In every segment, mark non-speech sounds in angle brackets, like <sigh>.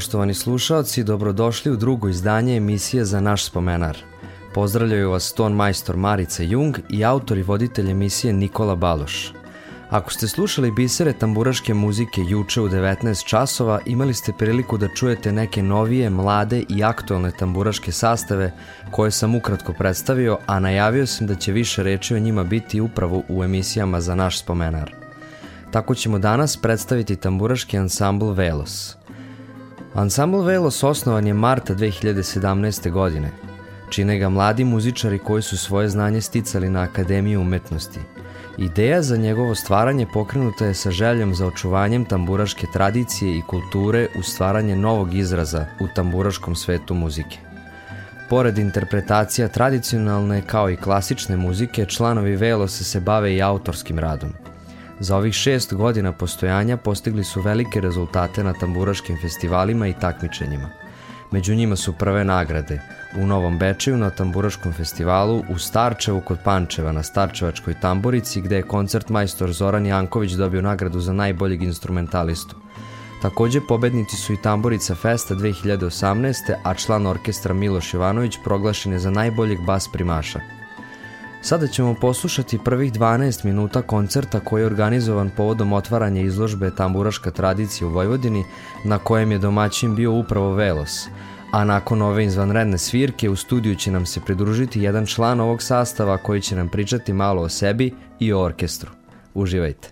Poštovani slušalci, dobrodošli u drugo izdanje emisije za naš spomenar. Pozdravljaju vas ton majstor Marica Jung i autor i voditelj emisije Nikola Baloš. Ako ste slušali bisere tamburaške muzike juče u 19 časova, imali ste priliku da čujete neke novije, mlade i aktualne tamburaške sastave koje sam ukratko predstavio, a najavio sam da će više reči o njima biti upravo u emisijama za naš spomenar. Tako ćemo danas predstaviti tamburaški ansambl Velos – Ansambl Velos osnovan je marta 2017. godine. Čine ga mladi muzičari koji su svoje znanje sticali na Akademiji umetnosti. Ideja za njegovo stvaranje pokrenuta je sa željom za očuvanjem tamburaške tradicije i kulture u stvaranje novog izraza u tamburaškom svetu muzike. Pored interpretacija tradicionalne kao i klasične muzike, članovi Velosa se bave i autorskim radom – Za ovih šest godina postojanja postigli su velike rezultate na tamburaškim festivalima i takmičenjima. Među njima su prve nagrade u Novom Bečeju na tamburaškom festivalu, u Starčevu kod Pančeva na Starčevačkoj tamburici gde je koncert majstor Zoran Janković dobio nagradu za najboljeg instrumentalistu. Takođe pobednici su i Tamburica Festa 2018. a član orkestra Miloš Ivanović proglašen je za najboljeg bas primaša. Sada ćemo poslušati prvih 12 minuta koncerta koji je organizovan povodom otvaranja izložbe Tamburaška tradicija u Vojvodini, na kojem je domaćin bio upravo Velos. A nakon ove izvanredne svirke u studiju će nam se pridružiti jedan član ovog sastava koji će nam pričati malo o sebi i o orkestru. Uživajte!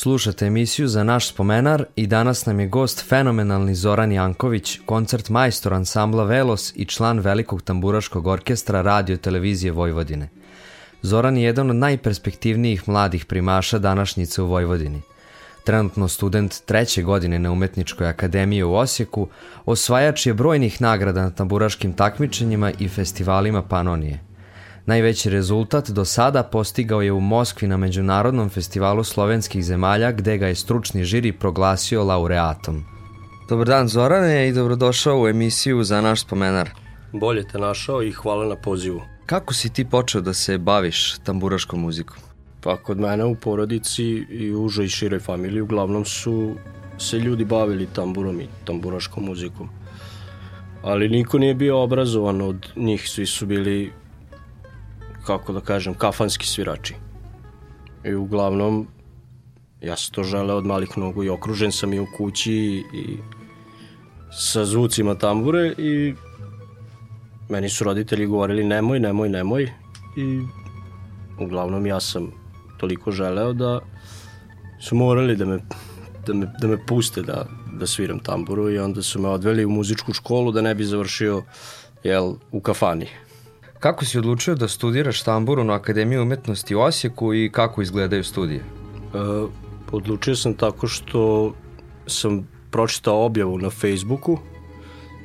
Slušate emisiju za naš spomenar i danas nam je gost fenomenalni Zoran Janković, koncert majstor ansambla Velos i član Velikog tamburaškog orkestra radio televizije Vojvodine. Zoran je jedan od najperspektivnijih mladih primaša današnjice u Vojvodini. Trenutno student treće godine na Umetničkoj akademiji u Osijeku, osvajač je brojnih nagrada na tamburaškim takmičenjima i festivalima Panonije. Najveći rezultat do sada postigao je u Moskvi na Međunarodnom festivalu slovenskih zemalja gde ga je stručni žiri proglasio laureatom. Dobar dan Zorane i dobrodošao u emisiju za naš spomenar. Bolje te našao i hvala na pozivu. Kako si ti počeo da se baviš tamburaškom muzikom? Pa kod mene u porodici i u užoj i široj familiji uglavnom su se ljudi bavili tamburom i tamburaškom muzikom. Ali niko nije bio obrazovan od njih, svi su bili kako da kažem, kafanski svirači. I uglavnom, ja sam to želeo od malih nogu i okružen sam i u kući i, i sa zvucima tambure i meni su roditelji govorili nemoj, nemoj, nemoj i uglavnom ja sam toliko želeo da su morali da me, da me, da me puste da, da sviram tamburu i onda su me odveli u muzičku školu da ne bi završio jel, u kafani. Kako si odlučio da studiraš tamburu na Akademiji umetnosti u Osijeku i kako izgledaju studije? E, odlučio sam tako što sam pročitao objavu na Facebooku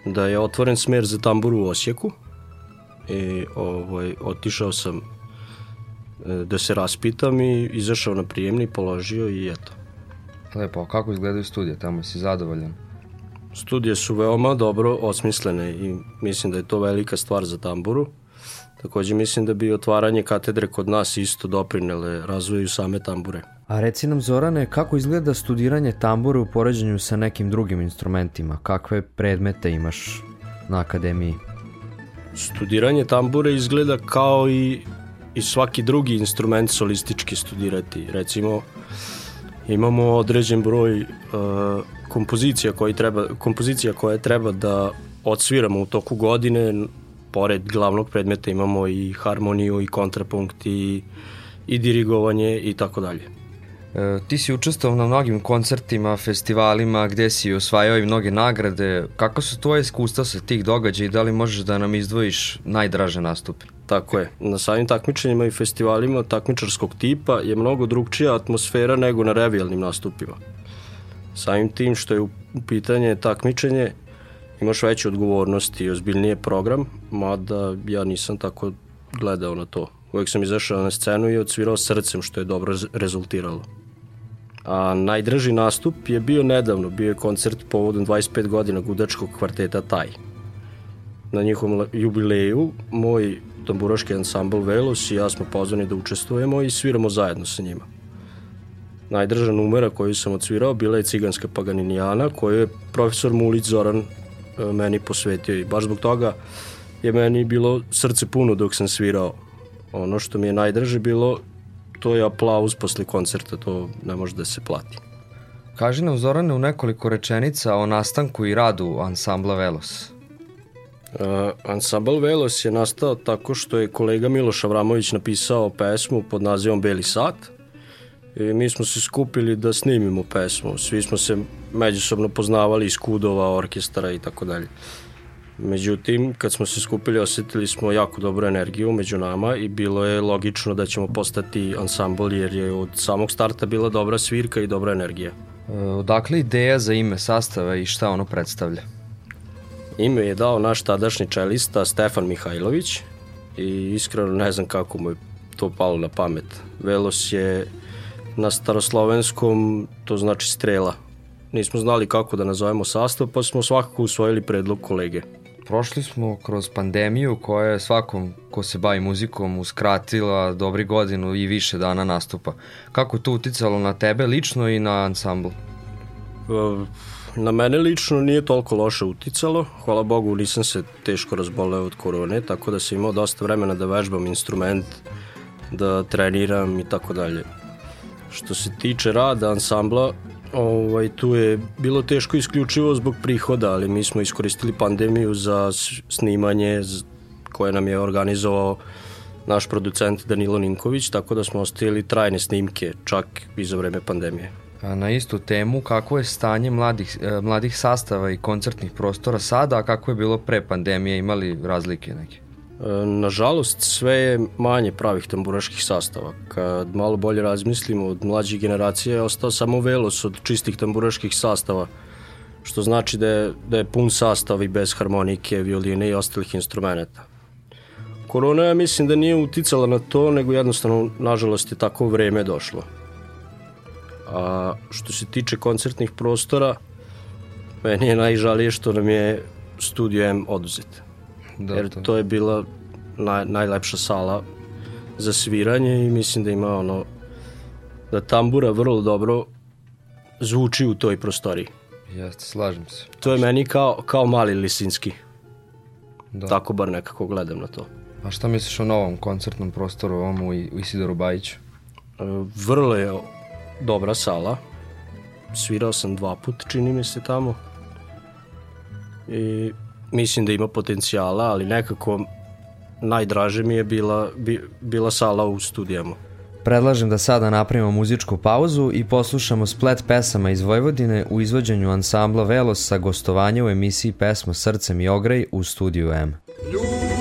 da je otvoren smer za tamburu u Osijeku i ovaj, otišao sam e, da se raspitam i izašao na prijemni, položio i eto. Lepo, a kako izgledaju studije tamo? Si zadovoljan? Studije su veoma dobro osmislene i mislim da je to velika stvar za tamburu. Takođe mislim da bi otvaranje katedre kod nas isto doprinele razvoju same tambure. A reci nam Zorane, kako izgleda studiranje tambure u poređenju sa nekim drugim instrumentima? Kakve predmete imaš na akademiji? Studiranje tambure izgleda kao i, i svaki drugi instrument solistički studirati. Recimo, imamo određen broj uh, kompozicija, koji treba, kompozicija koje treba da odsviramo u toku godine pored glavnog predmeta imamo i harmoniju i kontrapunkt i, i dirigovanje i tako dalje. E, ti si učestvovao na mnogim koncertima, festivalima, gde si osvajao i mnoge nagrade. Kako su tvoje iskustva sa tih događaja i da li možeš da nam izdvojiš najdraže nastupe? Tako je. Na samim takmičenjima i festivalima takmičarskog tipa je mnogo drugčija atmosfera nego na revijalnim nastupima. Samim tim što je u pitanje takmičenje, imaš veće odgovornosti i ozbiljnije program, mada ja nisam tako gledao na to. Uvijek sam izašao na scenu i odsvirao srcem, što je dobro rezultiralo. A najdraži nastup je bio nedavno, bio je koncert povodom 25 godina gudačkog kvarteta Taj. Na njihovom jubileju moj tamburaški ansambl Velos i ja smo pozvani da učestvujemo i sviramo zajedno sa njima. Najdrža numera koju sam odsvirao bila je Ciganska Paganinijana koju je profesor Mulić Zoran meni posvetio i baš zbog toga je meni bilo srce puno dok sam svirao. Ono što mi je najdraže bilo, to je aplauz posle koncerta, to ne može da se plati. Kaži nam Zorane u nekoliko rečenica o nastanku i radu ansambla Velos. Uh, ansambl Velos je nastao tako što je kolega Miloš Avramović napisao pesmu pod nazivom Beli sat i mi smo se skupili da snimimo pesmu. Svi smo se međusobno poznavali iz kudova, orkestara i tako dalje. Međutim, kad smo se skupili, osetili smo jako dobru energiju među nama i bilo je logično da ćemo postati ansambl jer je od samog starta bila dobra svirka i dobra energija. E, odakle ideja za ime sastava i šta ono predstavlja? Ime je dao naš tadašnji čelista Stefan Mihajlović i iskreno ne znam kako mu je to palo na pamet. Velos je na staroslovenskom, to znači strela. Nismo znali kako da nazovemo sastav, pa smo svakako usvojili predlog kolege. Prošli smo kroz pandemiju koja je svakom ko se bavi muzikom uskratila dobri godinu i više dana nastupa. Kako je to uticalo na tebe lično i na ansambl? E, na mene lično nije toliko loše uticalo. Hvala Bogu nisam se teško razboleo od korone, tako da sam imao dosta vremena da vežbam instrument, da treniram i tako dalje. Što se tiče rada ansambla, ovaj, tu je bilo teško isključivo zbog prihoda, ali mi smo iskoristili pandemiju za snimanje koje nam je organizovao naš producent Danilo Ninković, tako da smo ostavili trajne snimke čak i za vreme pandemije. Na istu temu, kako je stanje mladih, e, mladih sastava i koncertnih prostora sada, a kako je bilo pre pandemije, imali razlike neke? Nažalost, sve je manje pravih tamburaških sastava. Kad malo bolje razmislimo, od mlađih generacija je ostao samo velos od čistih tamburaških sastava, što znači da je, da je pun sastav i bez harmonike, violine i ostalih instrumenta. Korona ja mislim da nije uticala na to, nego jednostavno, nažalost, je tako vreme došlo. A što se tiče koncertnih prostora, meni je najžalije što nam je Studio M oduzet. Da, jer to je bila naj, najlepša sala za sviranje i mislim da ima ono da tambura vrlo dobro zvuči u toj prostoriji. Jeste, slažem se. To je meni kao, kao mali Lisinski. Da. Tako bar nekako gledam na to. A šta misliš o novom koncertnom prostoru ovom u, u Isidoru Bajiću? E, vrlo je dobra sala. Svirao sam dva put, čini mi se tamo. I mislim da ima potencijala, ali nekako najdraže mi je bila, bi, bila sala u studijama. Predlažem da sada napravimo muzičku pauzu i poslušamo splet pesama iz Vojvodine u izvođenju ansambla Velos sa gostovanja u emisiji pesma Srcem i ograj u studiju M. Ljubav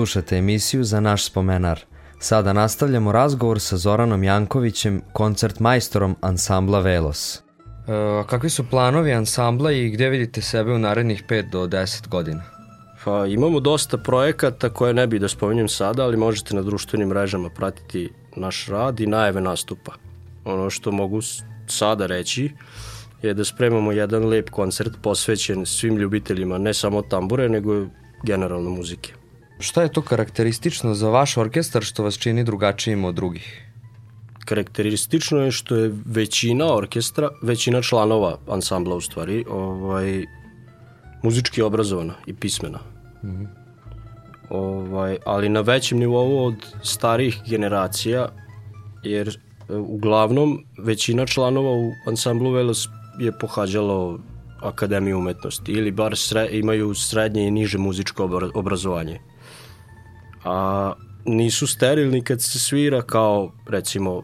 Slušate emisiju za naš spomenar. Sada nastavljamo razgovor sa Zoranom Jankovićem, koncert majstorom ansambla Velos. E, kakvi su planovi ansambla i gde vidite sebe u narednih 5 do 10 godina? Pa imamo dosta projekata koje ne bi da spominjem sada, ali možete na društvenim mrežama pratiti naš rad i najave nastupa. Ono što mogu sada reći je da spremamo jedan lep koncert posvećen svim ljubiteljima ne samo tambure, nego generalno muzike. Šta je to karakteristično za vaš orkestar što vas čini drugačijim od drugih? Karakteristično je što je većina orkestra, većina članova ansambla u stvari, ovaj, muzički obrazovana i pismena. Mm -hmm. ovaj, ali na većem nivou od starijih generacija, jer e, uglavnom većina članova u ansamblu Velos je pohađalo Akademiju umetnosti ili bar sre, imaju srednje i niže muzičko obrazovanje a nisu sterilni kad se svira kao recimo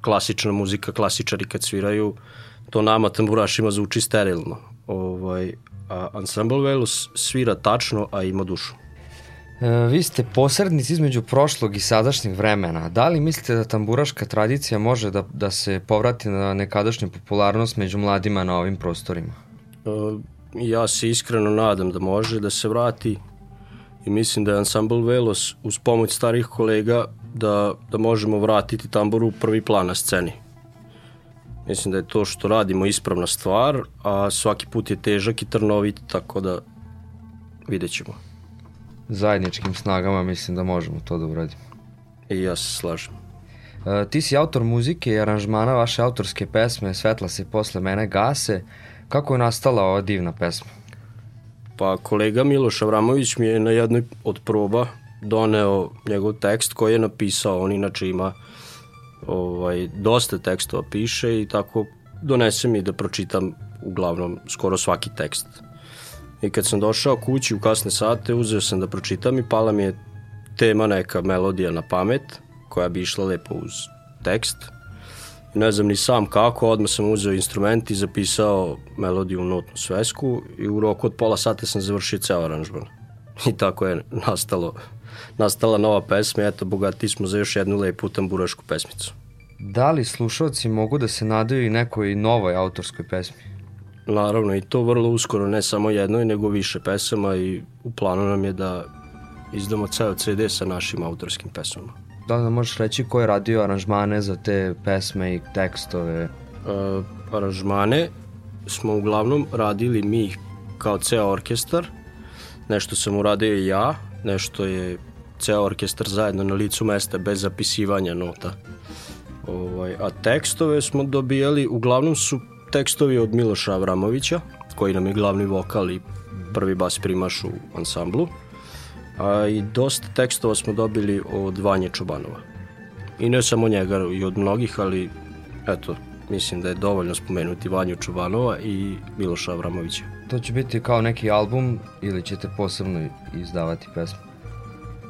klasična muzika, klasičari kad sviraju, to nama tamburašima zvuči sterilno. Ovaj, a Ensemble Velus svira tačno, a ima dušu. E, vi ste posrednici između prošlog i sadašnjeg vremena. Da li mislite da tamburaška tradicija može da, da se povrati na nekadašnju popularnost među mladima na ovim prostorima? E, ja se iskreno nadam da može da se vrati i mislim da je Ensemble Velos uz pomoć starih kolega da, da možemo vratiti tamburu u prvi plan na sceni. Mislim da je to što radimo ispravna stvar, a svaki put je težak i trnovit, tako da vidjet ćemo. Zajedničkim snagama mislim da možemo to da uradimo. I ja se slažem. E, ti si autor muzike i aranžmana vaše autorske pesme Svetla se posle mene gase. Kako je nastala ova divna pesma? Pa kolega Miloš Avramović mi je na jednoj od proba doneo njegov tekst koji je napisao, on inače ima ovaj, dosta tekstova piše i tako donese mi da pročitam uglavnom skoro svaki tekst. I kad sam došao kući u kasne sate, uzeo sam da pročitam i pala mi je tema neka melodija na pamet koja bi išla lepo uz tekst ne znam ni sam kako, odmah sam uzeo instrument i zapisao melodiju u notnu svesku i u roku od pola sata sam završio ceo aranžman. I tako je nastalo, nastala nova pesma, eto, bogati smo za još jednu lepu tamburašku pesmicu. Da li slušalci mogu da se nadaju i nekoj novoj autorskoj pesmi? Naravno, i to vrlo uskoro, ne samo jednoj, nego više pesama i u planu nam je da izdamo ceo CD sa našim autorskim pesmama. Da li da možeš reći ko je radio aranžmane za te pesme i tekstove? Uh, aranžmane smo uglavnom radili mi kao ceo orkestar. Nešto sam uradio i ja, nešto je ceo orkestar zajedno na licu mesta bez zapisivanja nota. Ovaj, a tekstove smo dobijali, uglavnom su tekstovi od Miloša Avramovića, koji nam je glavni vokal i prvi bas primaš u ansamblu a i dosta tekstova smo dobili od Vanje Čobanova. I ne samo njega, i od mnogih, ali eto, mislim da je dovoljno spomenuti Vanju Čubanova i Miloša Avramovića. To će biti kao neki album ili ćete posebno izdavati pesmu?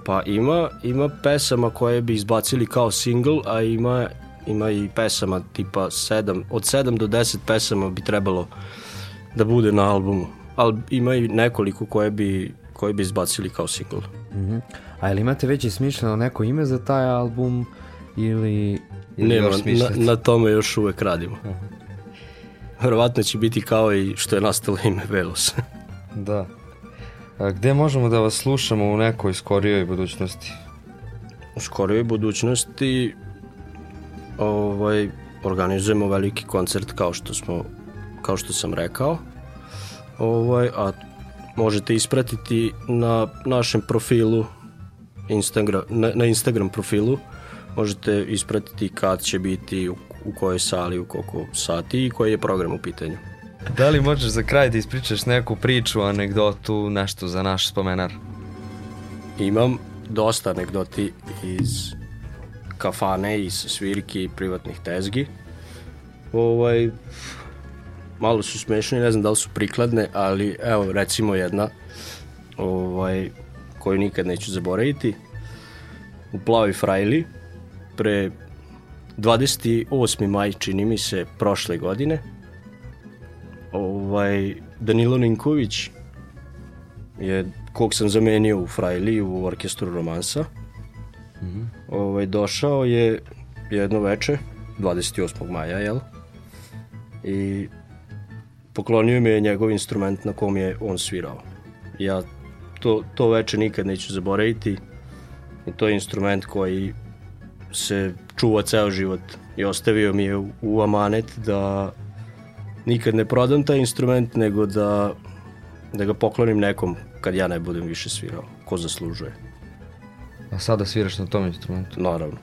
Pa ima, ima pesama koje bi izbacili kao single, a ima, ima i pesama tipa 7, od 7 do 10 pesama bi trebalo da bude na albumu. Ali ima i nekoliko koje bi koji bi izbacili kao single. Mm -hmm. A ili imate već i smišljeno neko ime za taj album ili... ili Nema, na, na tome još uvek radimo. Uh -huh. Verovatno će biti kao i što je nastalo ime Velos. <laughs> da. A gde možemo da vas slušamo u nekoj skorijoj budućnosti? U skorijoj budućnosti ovaj, organizujemo veliki koncert kao što smo kao što sam rekao. Ovaj, a možete ispratiti na našem profilu Instagram, na, na Instagram profilu možete ispratiti kad će biti u, u kojoj sali, u koliko sati i koji je program u pitanju. Da li možeš za kraj da ispričaš neku priču, anegdotu, nešto za naš spomenar? Imam dosta anegdoti iz kafane, iz svirki i privatnih tezgi. Ovaj, malo su smešne, ne znam da li su prikladne, ali evo recimo jedna ovaj, koju nikad neću zaboraviti. U Plavoj Frajli pre 28. maj čini mi se prošle godine ovaj, Danilo Ninković je kog sam zamenio u Frajli u orkestru romansa mm -hmm. ovaj, došao je jedno veče 28. maja jel i poklonio mi je njegov instrument na kom je on svirao ja to, to veče nikad neću zaboraviti i to je instrument koji se čuva ceo život i ostavio mi je u, u amanet da nikad ne prodam taj instrument, nego da, da ga poklonim nekom kad ja ne budem više svirao, ko zaslužuje. A sada sviraš na tom instrumentu? Naravno.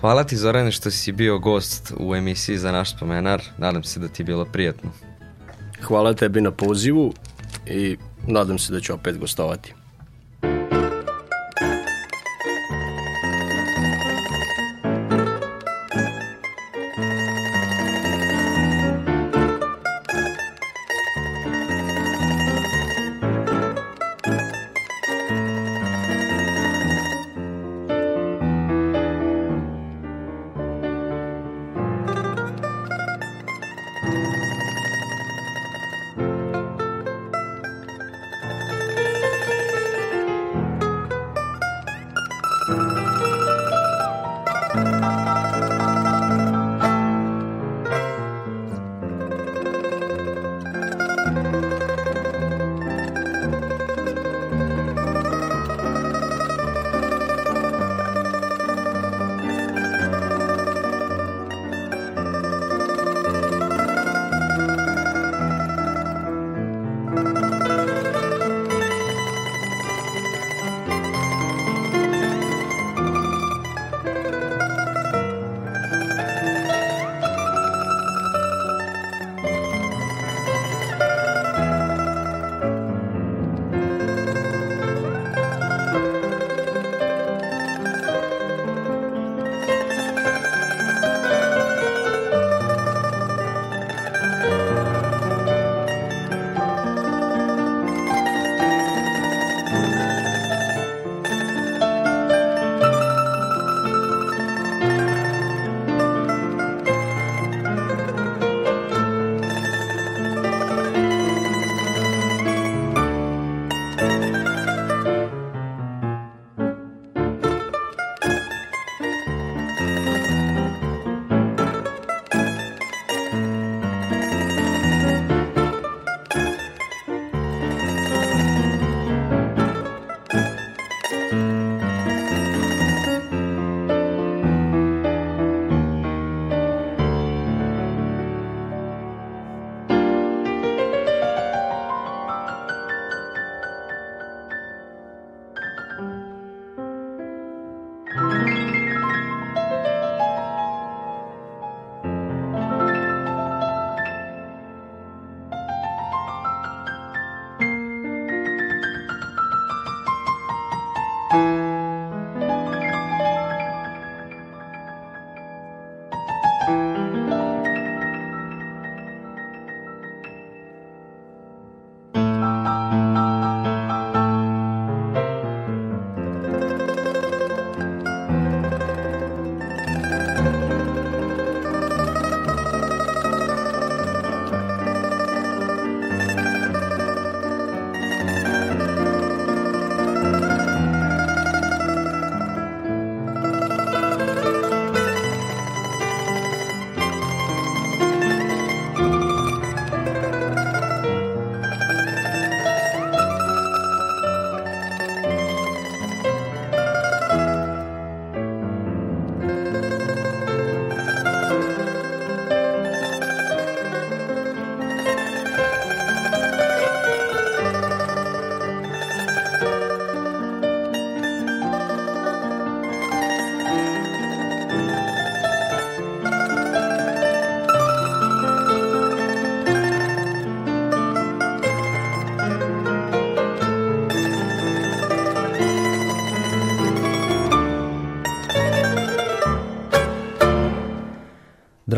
Hvala ti Zorane što si bio gost u emisiji za naš spomenar. Nadam se da ti je bilo prijatno. Hvala tebi na pozivu i nadam se da ću opet gostovati.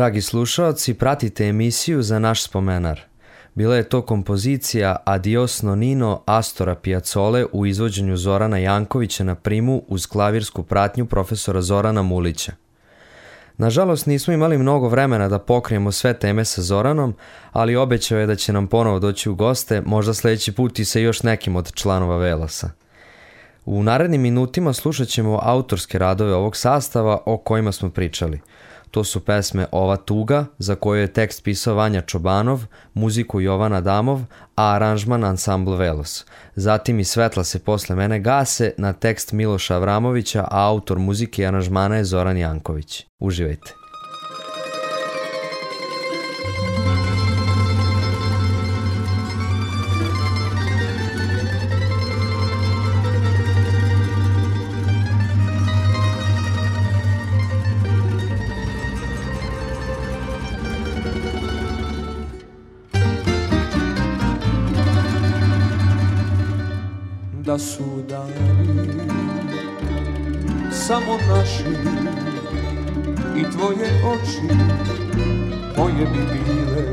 Dragi slušaoci, pratite emisiju za naš spomenar. Bila je to kompozicija Adios Nonino Astora Piazzole u izvođenju Zorana Jankovića na primu uz klavirsku pratnju profesora Zorana Mulića. Nažalost nismo imali mnogo vremena da pokrijemo sve teme sa Zoranom, ali obećao je da će nam ponovo doći u goste, možda sledeći put i sa još nekim od članova Velasa. U narednim minutima slušat ćemo autorske radove ovog sastava o kojima smo pričali – To su pesme Ova tuga, za koju je tekst pisao Vanja Čobanov, muziku Jovana Damov, a aranžman ansambl Velos. Zatim i Svetla se posle mene gase na tekst Miloša Avramovića, a autor muzike i aranžmana je Zoran Janković. Uživajte. Su dani samo naši i tvoje oči moje bi bile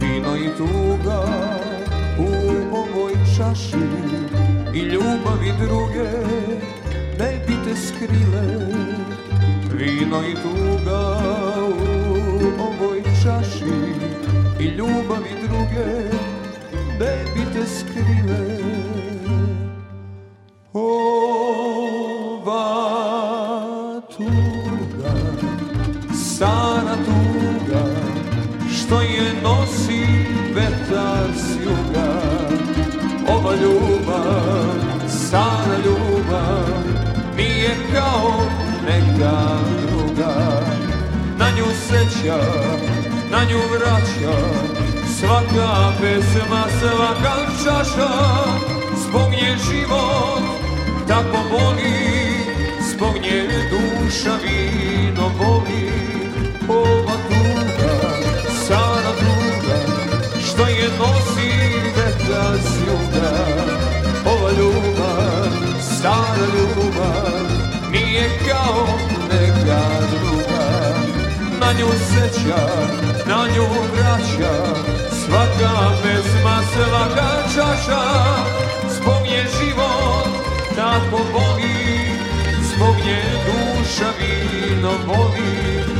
vino i tuga u ovoj čaši i ljubavi druge ne bi te skrile vino i tuga u ovoj čaši i ljubavi druge ne bi te skrile ova tuga, stara tuga, što je nosi vetar s juga. Ova ljubav, stara ljubav, nije kao neka druga. Na nju seća, na nju vraća, svaka pesma, svaka čaša, zbog nje život tako boli, zbog nje duša vino voli. Ova tuga, sada tuga, što je nosi vetra s juga. Ova ljubav, stara ljubav, nije kao neka druga. Na nju seća, na nju vraća, svaka pesma, svaka čaša, zbog nje život tako boli, zbog nje duša vino voli.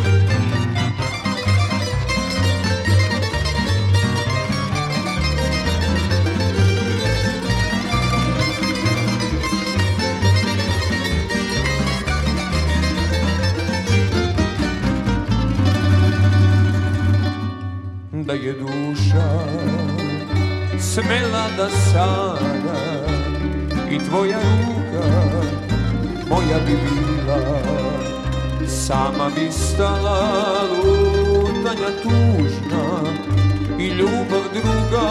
Je duša smela da sada i tvoja ruka moja bi bila. Sama bi stala lutanja tužna i ljubav druga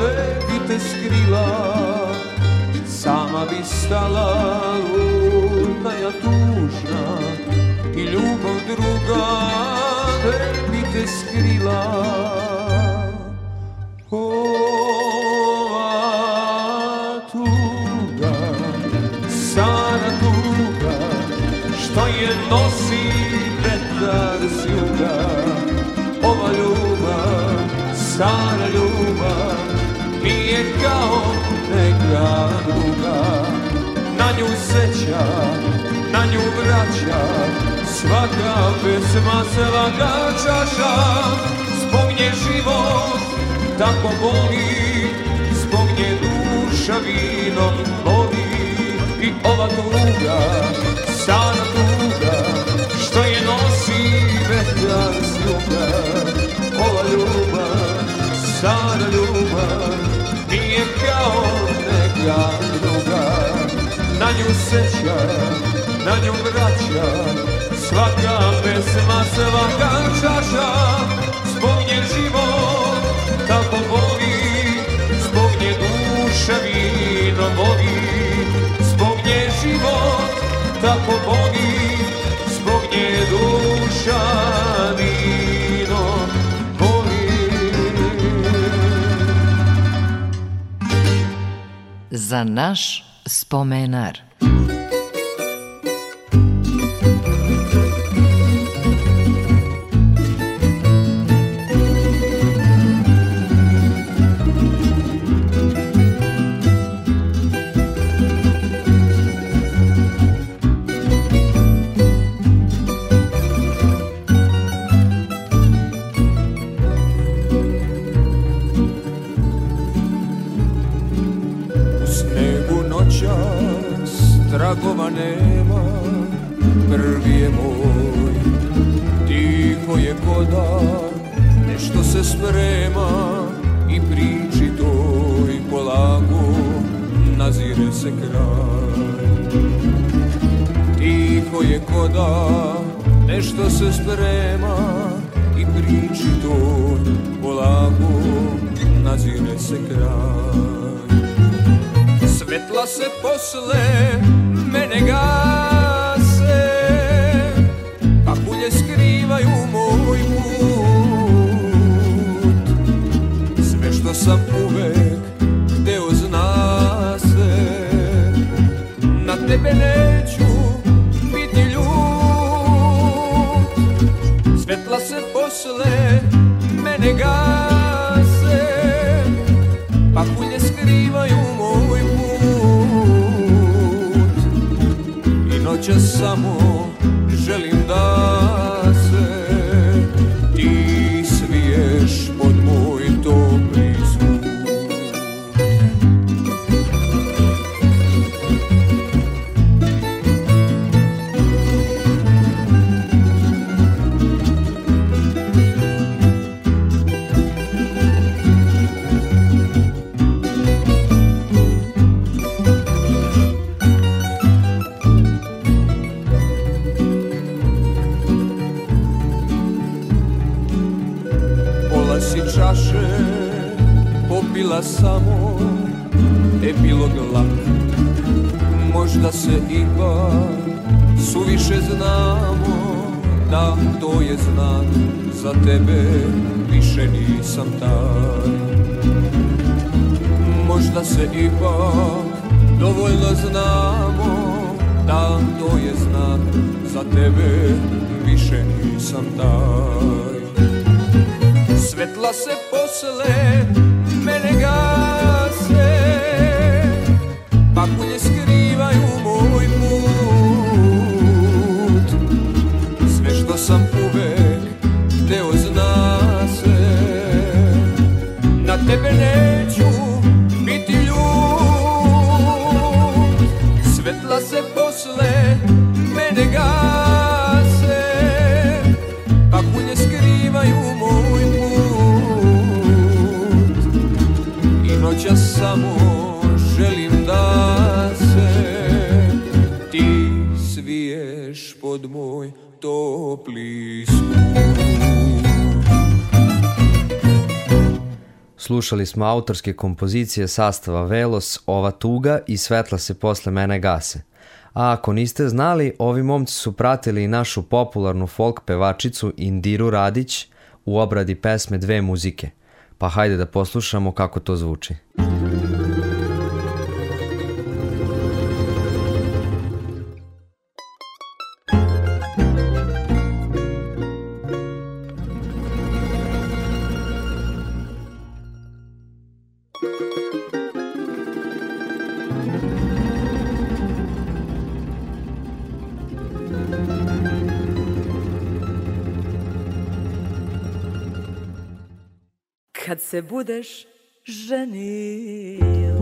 ne bi te skrila. Sama bi stala lutanja tužna i ljubav druga ne bi te skrila nosi Svaka pesma, svaka čaša. Zbog nje život tako boli. Zbog nje duša vino voli I ova tuga, stara tuga Što je nosi vetar s juga. Ova ljubav, stara ljubav Nije kao neka druga. Na nju seća, na nju vraća Sladká pesma, sladká čaša, spomne život, tako boli, spomne duše vino boli, spomne život, tako boli, spomne duša vino boli. Za naš spomenar. Čaše popila samo epilog lak Možda se ipak suviše znamo Da to je znak za tebe više nisam taj. Možda se ipak dovoljno znamo Da to je znak za tebe više nisam taj Svetla se posle mene gase. Pahulje skrivaju moj put. Sve što sam uvek hteo zna se. Na tebe neću samo želim da se Ti sviješ pod moj topli Slušali smo autorske kompozicije sastava Velos, Ova tuga i Svetla se posle mene gase. A ako niste znali, ovi momci su pratili i našu popularnu folk pevačicu Indiru Radić u obradi pesme Dve muzike. Pa hajde da poslušamo kako to zvuči. Kad se budeš ženio.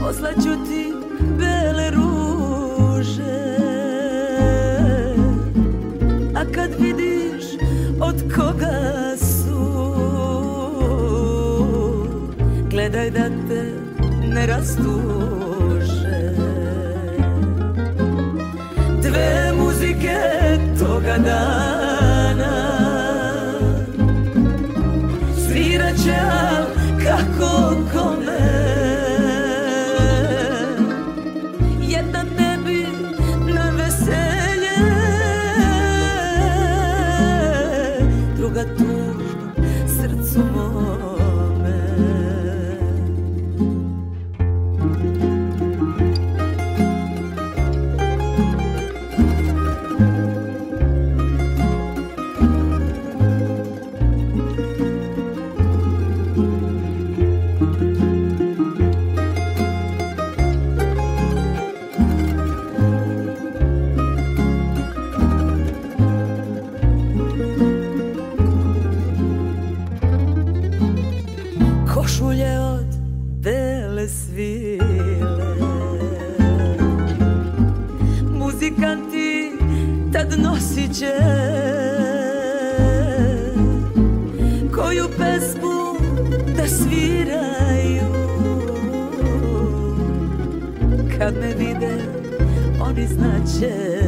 Poslaću ti bele ruže. A kad vidiš od koga su Gledaj da te ne rastuže. Dve muzike toga dana Al kako će Koju pesmu da sviraju. Kad me vide oni znaće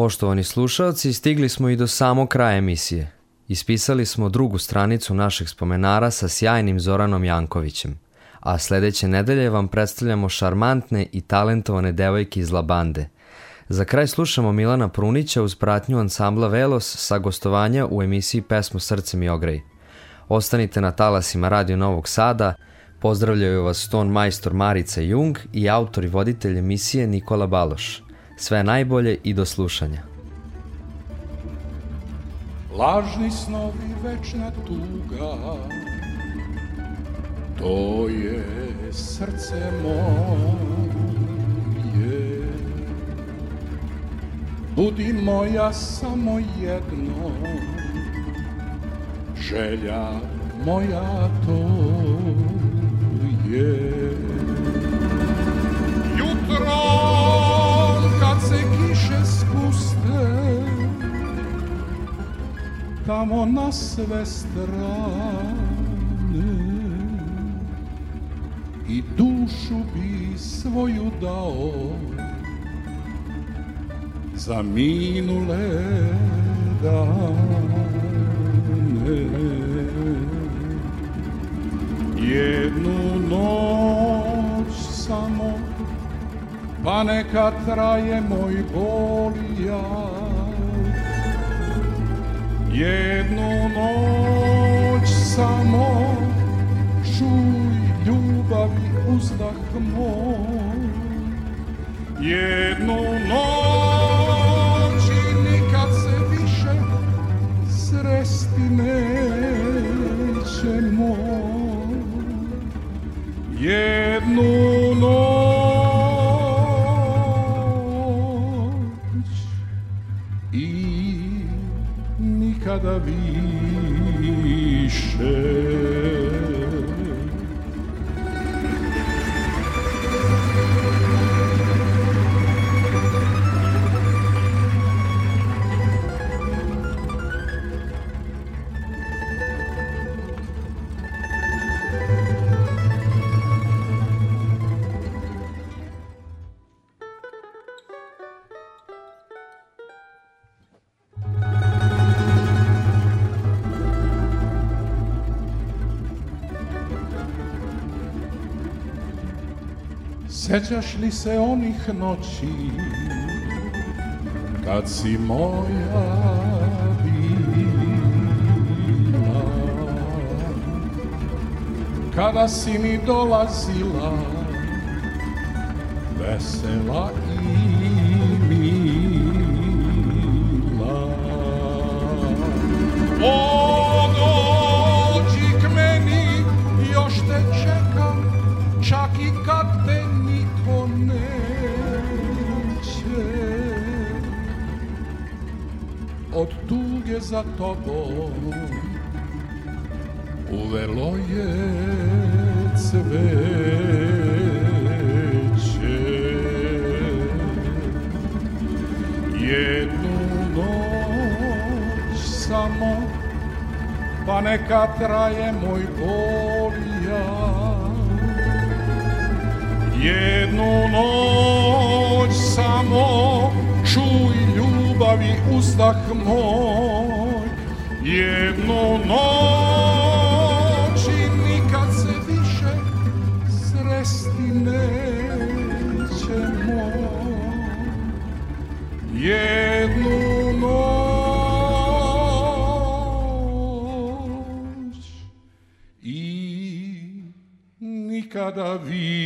Poštovani slušalci, stigli smo i do samog kraja emisije. Ispisali smo drugu stranicu našeg spomenara sa sjajnim Zoranom Jankovićem, a sledeće nedelje vam predstavljamo šarmantne i talentovane devojke iz Labande. Za kraj slušamo Milana Prunića uz pratnju ansambla Velos sa gostovanja u emisiji Pesmu Srcem i ograj. Ostanite na talasima Radio Novog Sada, pozdravljaju vas ton majstor Marica Jung i autor i voditelj emisije Nikola Baloš. Sve najbolje i do slušanja. Lažni snovi, večna tuga To je srce moje Budi moja samo jedno Želja moja to je Jutro kad se kiše spuste tamo na sve strane i dušu bi svoju dao za minule dane. Jednu noć samo, pa neka traje moj bol i jad. Jednu noć samo čuj ljubavi uzdah moj Jednu noć Sećaš li se onih noći kad si moja bila Kada si mi dolazila vesela i mila? O, tuge za tobom uvelo je cveće. Jednu noć samo, pa neka traje moj bol ja. Jednu noć samo, čuj ljubavi uzdah moj. Jednu noć i nikad se više sresti nećemo. Jednu noć i nikada više.